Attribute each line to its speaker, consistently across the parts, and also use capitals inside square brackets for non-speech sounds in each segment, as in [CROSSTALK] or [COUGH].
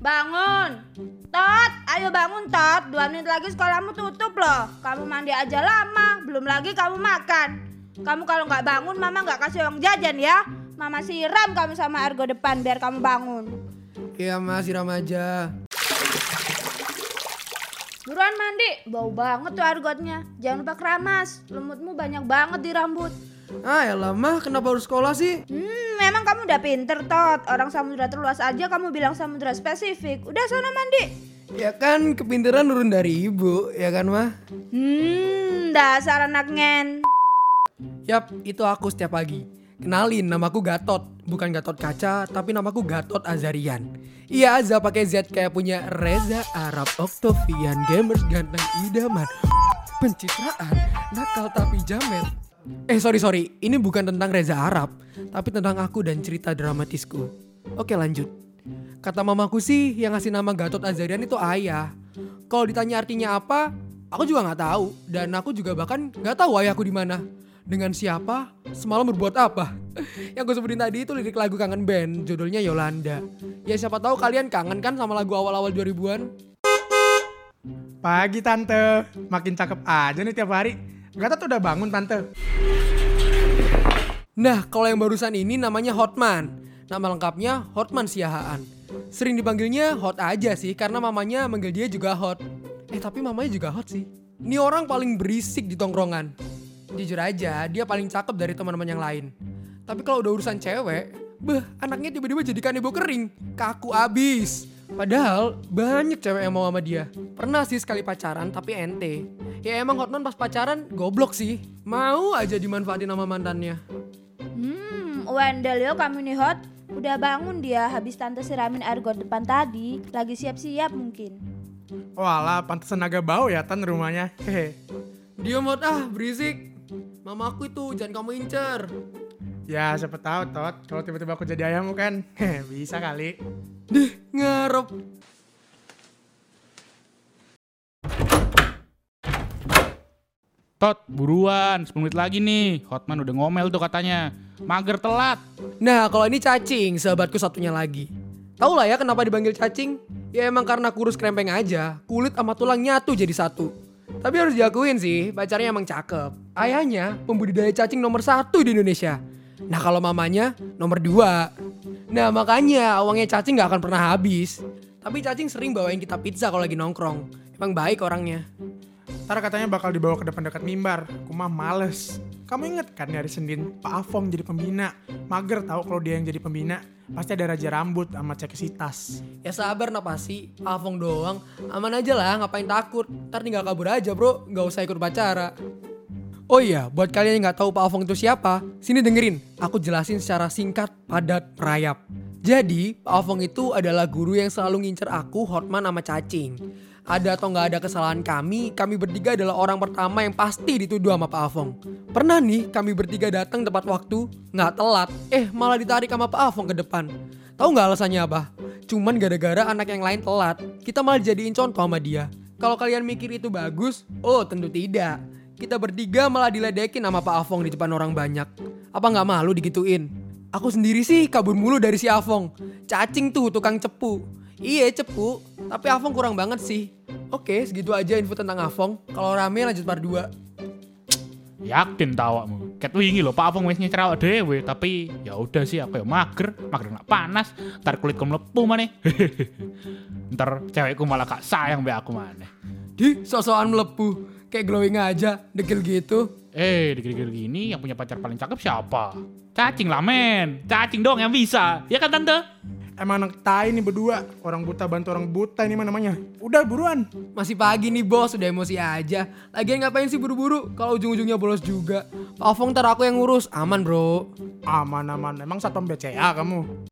Speaker 1: Bangun. Tot, ayo bangun Tot. Dua menit lagi sekolahmu tutup loh. Kamu mandi aja lama. Belum lagi kamu makan. Kamu kalau nggak bangun, mama nggak kasih uang jajan ya. Mama siram kamu sama argo depan biar kamu bangun.
Speaker 2: Iya mas, siram aja.
Speaker 1: Buruan mandi, bau banget tuh argotnya. Jangan lupa keramas, lumutmu banyak banget di rambut.
Speaker 2: Ah ya mah, kenapa harus sekolah sih?
Speaker 1: Hmm, memang kamu udah pinter Tot. Orang samudra terluas aja kamu bilang samudra spesifik. Udah sana mandi.
Speaker 2: Ya kan kepinteran turun dari ibu, ya kan mah?
Speaker 1: Hmm, dasar anak ngen.
Speaker 2: Yap, itu aku setiap pagi. Kenalin, namaku Gatot. Bukan Gatot Kaca, tapi namaku Gatot Azarian. Iya, Azza pakai Z kayak punya Reza Arab Octavian Gamers ganteng idaman Pencitraan, nakal tapi jamet Eh sorry sorry, ini bukan tentang Reza Arab Tapi tentang aku dan cerita dramatisku Oke lanjut Kata mamaku sih yang ngasih nama Gatot Azarian itu ayah Kalau ditanya artinya apa, aku juga nggak tahu Dan aku juga bahkan nggak tahu ayahku di mana dengan siapa, semalam berbuat apa. [LAUGHS] Yang gue sebutin tadi itu lirik lagu kangen band, judulnya Yolanda. Ya siapa tahu kalian kangen kan sama lagu awal-awal 2000-an?
Speaker 3: Pagi tante, makin cakep aja nih tiap hari. Gata tuh udah bangun tante.
Speaker 2: Nah, kalau yang barusan ini namanya Hotman. Nama lengkapnya Hotman Siahaan. Sering dipanggilnya Hot aja sih, karena mamanya manggil dia juga Hot. Eh tapi mamanya juga Hot sih. Ini orang paling berisik di tongkrongan. Jujur aja, dia paling cakep dari teman-teman yang lain. Tapi kalau udah urusan cewek, beh, anaknya tiba-tiba jadi kanebo kering. Kaku abis. Padahal banyak cewek yang mau sama dia. Pernah sih sekali pacaran tapi ente. Ya emang Hotman pas pacaran goblok sih. Mau aja dimanfaatin sama mantannya.
Speaker 1: Hmm, Wendel yo kamu nih hot. Udah bangun dia habis tante siramin argot depan tadi. Lagi siap-siap mungkin.
Speaker 3: Walah, pantesan agak bau ya tan rumahnya. Hehe.
Speaker 2: Dia mau ah berisik. Mamaku itu jangan kamu incer.
Speaker 3: Ya siapa tahu tot, kalau tiba-tiba aku jadi ayammu kan, [LAUGHS] bisa kali.
Speaker 2: Dih, ngarep.
Speaker 4: Tot, buruan, 10 menit lagi nih. Hotman udah ngomel tuh katanya. Mager telat.
Speaker 2: Nah, kalau ini cacing, sahabatku satunya lagi. Tahu lah ya kenapa dipanggil cacing? Ya emang karena kurus krempeng aja, kulit sama tulang nyatu jadi satu. Tapi harus diakuin sih, pacarnya emang cakep. Ayahnya pembudidaya cacing nomor satu di Indonesia. Nah kalau mamanya nomor dua. Nah makanya uangnya cacing gak akan pernah habis. Tapi cacing sering bawain kita pizza kalau lagi nongkrong. Emang baik orangnya.
Speaker 3: Ntar katanya bakal dibawa ke depan dekat mimbar. Aku mah males. Kamu inget kan hari Senin Pak Afong jadi pembina. Mager tahu kalau dia yang jadi pembina. Pasti ada raja rambut sama cekisitas.
Speaker 2: Ya sabar napa sih, Avong doang. Aman aja lah, ngapain takut. Ntar tinggal kabur aja bro, gak usah ikut pacara. Oh iya, buat kalian yang gak tahu Pak Avong itu siapa, sini dengerin. Aku jelasin secara singkat, padat, merayap. Jadi, Pak Avong itu adalah guru yang selalu ngincer aku, Hotman, sama Cacing. Ada atau nggak ada kesalahan kami, kami bertiga adalah orang pertama yang pasti dituduh sama Pak Avong. Pernah nih kami bertiga datang tepat waktu, nggak telat, eh malah ditarik sama Pak Avong ke depan. Tahu nggak alasannya apa? Cuman gara-gara anak yang lain telat, kita malah jadiin contoh sama dia. Kalau kalian mikir itu bagus, oh tentu tidak. Kita bertiga malah diledekin sama Pak Avong di depan orang banyak. Apa nggak malu digituin? Aku sendiri sih kabur mulu dari si Avong. Cacing tuh tukang cepu. Iya cepu, tapi Avong kurang banget sih. Oke, segitu aja info tentang Avong. Kalau rame lanjut part 2.
Speaker 4: Yakin tawakmu. Ket wingi lho Pak Afong wis nyecer awak dhewe, tapi ya udah sih aku ya mager, mager nak panas, ntar kulitku melepuh maneh. [LAUGHS] ntar cewekku malah gak sayang be aku maneh.
Speaker 2: Di, sosokan melepuh. Kayak glowing aja, degil gitu.
Speaker 4: Eh, dikir-dikir gini yang punya pacar paling cakep siapa? Cacing lah men, cacing dong yang bisa. Ya kan tante?
Speaker 3: Emang anak tai nih berdua. Orang buta bantu orang buta ini mah namanya. Udah buruan.
Speaker 2: Masih pagi nih bos, udah emosi aja. Lagian ngapain sih buru-buru? Kalau ujung-ujungnya bolos juga. Pak Avong ntar aku yang ngurus, aman bro.
Speaker 3: Aman-aman. Emang satpam BCA kamu?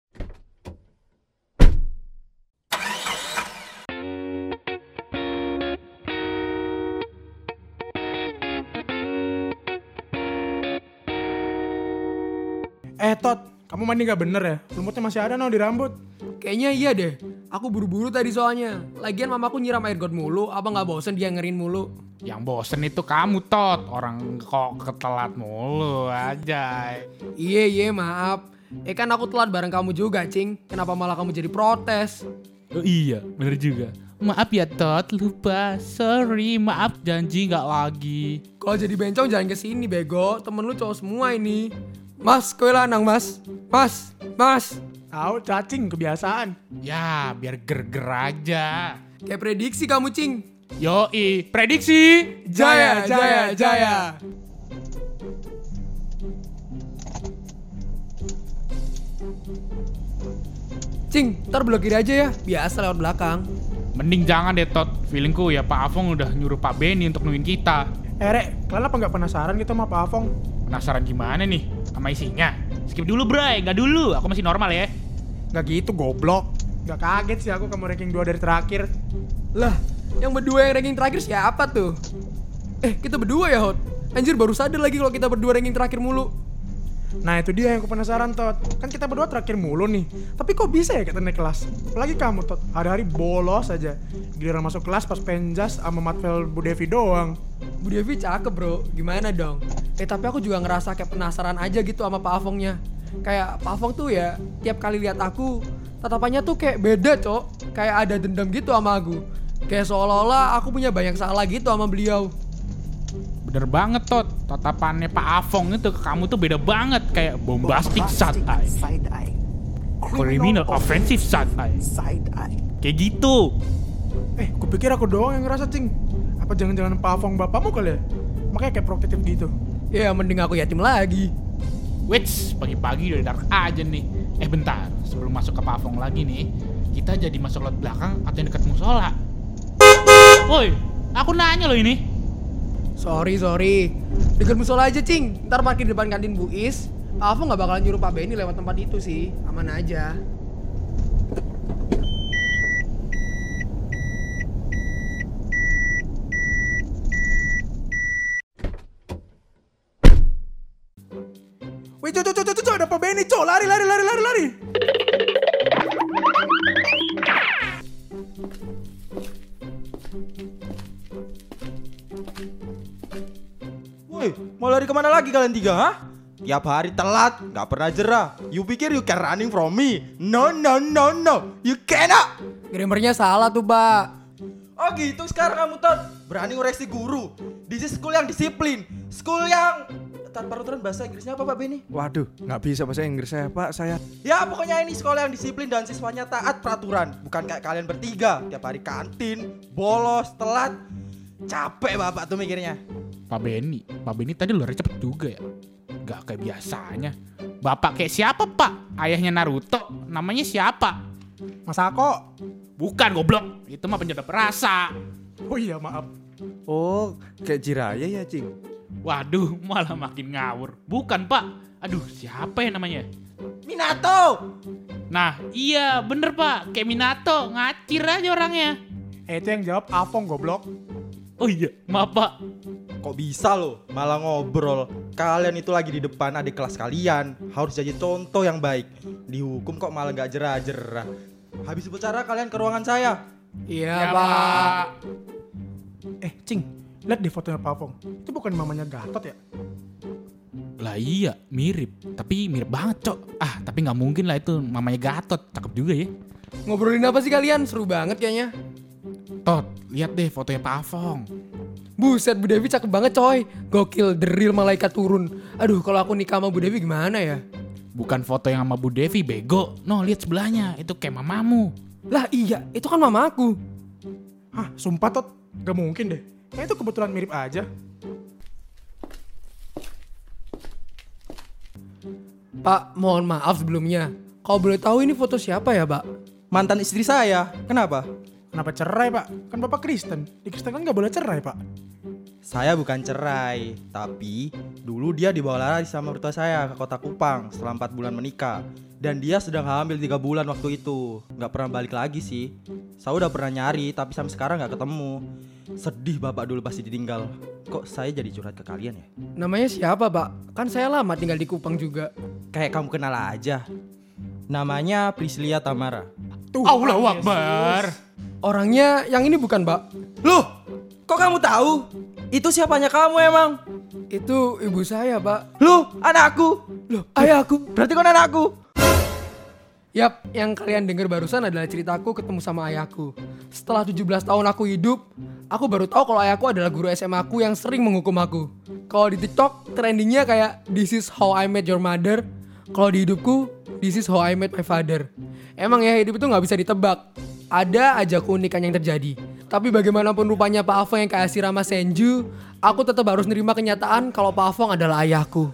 Speaker 3: Eh Tot, kamu mandi gak bener ya? Lumutnya masih ada no di rambut.
Speaker 2: Kayaknya iya deh. Aku buru-buru tadi soalnya. Lagian mamaku nyiram air got mulu, apa nggak bosen dia ngerin mulu?
Speaker 4: Yang bosen itu kamu tot, orang kok ketelat mulu aja.
Speaker 2: Iya iya maaf. Eh kan aku telat bareng kamu juga cing. Kenapa malah kamu jadi protes?
Speaker 4: Oh iya, bener juga. Maaf ya Tot, lupa. Sorry, maaf janji nggak lagi.
Speaker 2: Kalau jadi bencong jangan ke sini bego. Temen lu cowok semua ini. Mas, kowe lanang mas. Mas, mas.
Speaker 3: Tahu cacing kebiasaan.
Speaker 4: Ya, biar ger-ger aja.
Speaker 2: Kayak prediksi kamu cing.
Speaker 4: Yoi, prediksi.
Speaker 2: Jaya, jaya, jaya. Cing, ntar blokir aja ya. Biasa lewat belakang.
Speaker 4: Mending jangan deh Tot. Feelingku ya Pak Afong udah nyuruh Pak Benny untuk nungguin kita.
Speaker 3: Eh, Rek, kalian apa nggak penasaran gitu sama Pak Afong?
Speaker 4: Penasaran gimana nih sama isinya? Skip dulu bray, nggak dulu. Aku masih normal ya.
Speaker 3: Nggak gitu, goblok. Nggak kaget sih aku kamu ranking 2 dari terakhir.
Speaker 2: Lah, yang berdua yang ranking terakhir siapa tuh? Eh, kita berdua ya, Hot? Anjir, baru sadar lagi kalau kita berdua ranking terakhir mulu.
Speaker 3: Nah itu dia yang aku penasaran Tot. Kan kita berdua terakhir mulu nih. Tapi kok bisa ya kita naik kelas? Apalagi kamu Tot. Hari-hari bolos aja. Giliran masuk kelas pas penjas sama Matvel Bu Devi doang.
Speaker 2: Bu Devi cakep bro, gimana dong? Eh tapi aku juga ngerasa kayak penasaran aja gitu sama Pak Afongnya Kayak Pak Afong tuh ya, tiap kali lihat aku Tatapannya tuh kayak beda cok. Kayak ada dendam gitu sama aku. Kayak seolah-olah aku punya banyak salah gitu sama beliau
Speaker 4: Bener banget Tot. Tatapannya Pak Afong itu ke kamu tuh beda banget. Kayak bombastic side eye.
Speaker 5: Side eye.
Speaker 4: Criminal offensive side eye.
Speaker 5: Side eye.
Speaker 4: Kayak gitu.
Speaker 3: Eh kupikir aku doang yang ngerasa cing Apa jangan-jangan Pak Afong bapakmu kali ya? Makanya kayak protektif gitu
Speaker 2: Ya mending aku yatim lagi
Speaker 4: Wits, pagi-pagi udah dark aja nih. Eh bentar, sebelum masuk ke Pavong lagi nih, kita jadi masuk lot belakang atau yang dekat musola. Woi, aku nanya loh ini.
Speaker 2: Sorry, sorry. Dekat musola aja cing. Ntar parkir di depan kantin Bu Is Pak Afong gak bakalan nyuruh Pak Benny lewat tempat itu sih. Aman aja.
Speaker 3: Wih cok cok cok cok ada Pak Benny cok. Lari lari lari lari lari
Speaker 6: Woi, mau lari ke mana lagi kalian tiga, ha? Tiap hari telat, nggak pernah jerah. You pikir you can running from me? No, no, no, no. You cannot.
Speaker 2: Grammarnya salah tuh pak
Speaker 6: Oh gitu sekarang kamu Tot Berani ngoreksi guru This is school yang disiplin School yang Tanpa ruturan bahasa Inggrisnya apa Pak Benny?
Speaker 7: Waduh, nggak bisa bahasa Inggris saya pak, saya
Speaker 6: Ya pokoknya ini sekolah yang disiplin dan siswanya taat peraturan Bukan kayak kalian bertiga Tiap hari kantin, bolos, telat Capek bapak tuh mikirnya
Speaker 4: Pak Benny, Pak Benny tadi luar cepet juga ya. Gak kayak biasanya. Bapak kayak siapa pak? Ayahnya Naruto, namanya siapa?
Speaker 3: Mas Ako
Speaker 4: Bukan goblok, itu mah penjaga perasa.
Speaker 3: Oh iya maaf
Speaker 7: Oh, kayak Jiraya ya cing
Speaker 4: Waduh, malah makin ngawur. Bukan pak, aduh siapa ya namanya?
Speaker 6: Minato
Speaker 4: Nah, iya bener pak, kayak Minato, ngacir aja orangnya.
Speaker 3: Eh itu yang jawab Afong goblok
Speaker 4: Oh iya, maaf pak.
Speaker 6: Kok bisa loh malah ngobrol Kalian itu lagi di depan adik kelas kalian Harus jadi contoh yang baik Dihukum kok malah gak jerah-jerah Habis bicara kalian ke ruangan saya
Speaker 2: Iya
Speaker 4: Ya,
Speaker 2: pak
Speaker 3: Eh cing Lihat di fotonya Pak Afong Itu bukan mamanya Gatot ya?
Speaker 4: Lah iya, mirip. Tapi mirip banget, Cok. Ah, tapi nggak mungkin lah itu mamanya Gatot. Cakep juga ya.
Speaker 2: Ngobrolin apa sih kalian? Seru banget kayaknya
Speaker 4: Tot, lihat deh fotonya Pak Afong.
Speaker 2: Buset Bu Devi cakep banget coy Gokil, the real malaikat turun Aduh kalau aku nikah sama Bu Devi gimana ya?
Speaker 4: Bukan foto yang sama Bu Devi, bego. No, lihat sebelahnya. Itu kayak mamamu.
Speaker 2: Lah iya, itu kan mama aku
Speaker 3: Hah sumpah Tot Gak mungkin deh Kayaknya itu kebetulan mirip aja
Speaker 2: Pak, mohon maaf sebelumnya Kalau boleh tahu ini foto siapa ya pak?
Speaker 6: Mantan istri saya Kenapa?
Speaker 3: Kenapa cerai pak? Kan bapak Kristen Di Kristen kan gak boleh cerai pak
Speaker 6: Saya bukan cerai Tapi dulu dia dibawa lari sama mertua saya ke kota Kupang Setelah 4 bulan menikah Dan dia sedang hamil 3 bulan waktu itu Gak pernah balik lagi sih Saya udah pernah nyari Tapi sampai sekarang gak ketemu Sedih bapak dulu pasti ditinggal Kok saya jadi curhat ke kalian ya?
Speaker 2: Namanya siapa pak? Kan saya lama tinggal di Kupang juga
Speaker 6: Kayak kamu kenal aja Namanya Priscilia Tamara
Speaker 3: Tuh
Speaker 4: Allahu
Speaker 3: Yesus.
Speaker 4: Akbar.
Speaker 2: Orangnya yang ini bukan pak?
Speaker 6: Loh, kok kamu tahu? Itu siapanya kamu emang?
Speaker 2: Itu ibu saya pak
Speaker 6: Loh, anakku
Speaker 2: Loh ayahku
Speaker 6: Berarti kau anakku
Speaker 2: Yap, yang kalian dengar barusan adalah ceritaku ketemu sama ayahku. Setelah 17 tahun aku hidup, aku baru tahu kalau ayahku adalah guru SMA aku yang sering menghukum aku. Kalau di TikTok, trendingnya kayak This is how I met your mother. Kalau di hidupku, This is how I met my father. Emang ya hidup itu nggak bisa ditebak. Ada aja keunikan yang terjadi. Tapi bagaimanapun rupanya Pak Afong yang kayak Rama Senju, aku tetap harus nerima kenyataan kalau Pak Afong adalah ayahku.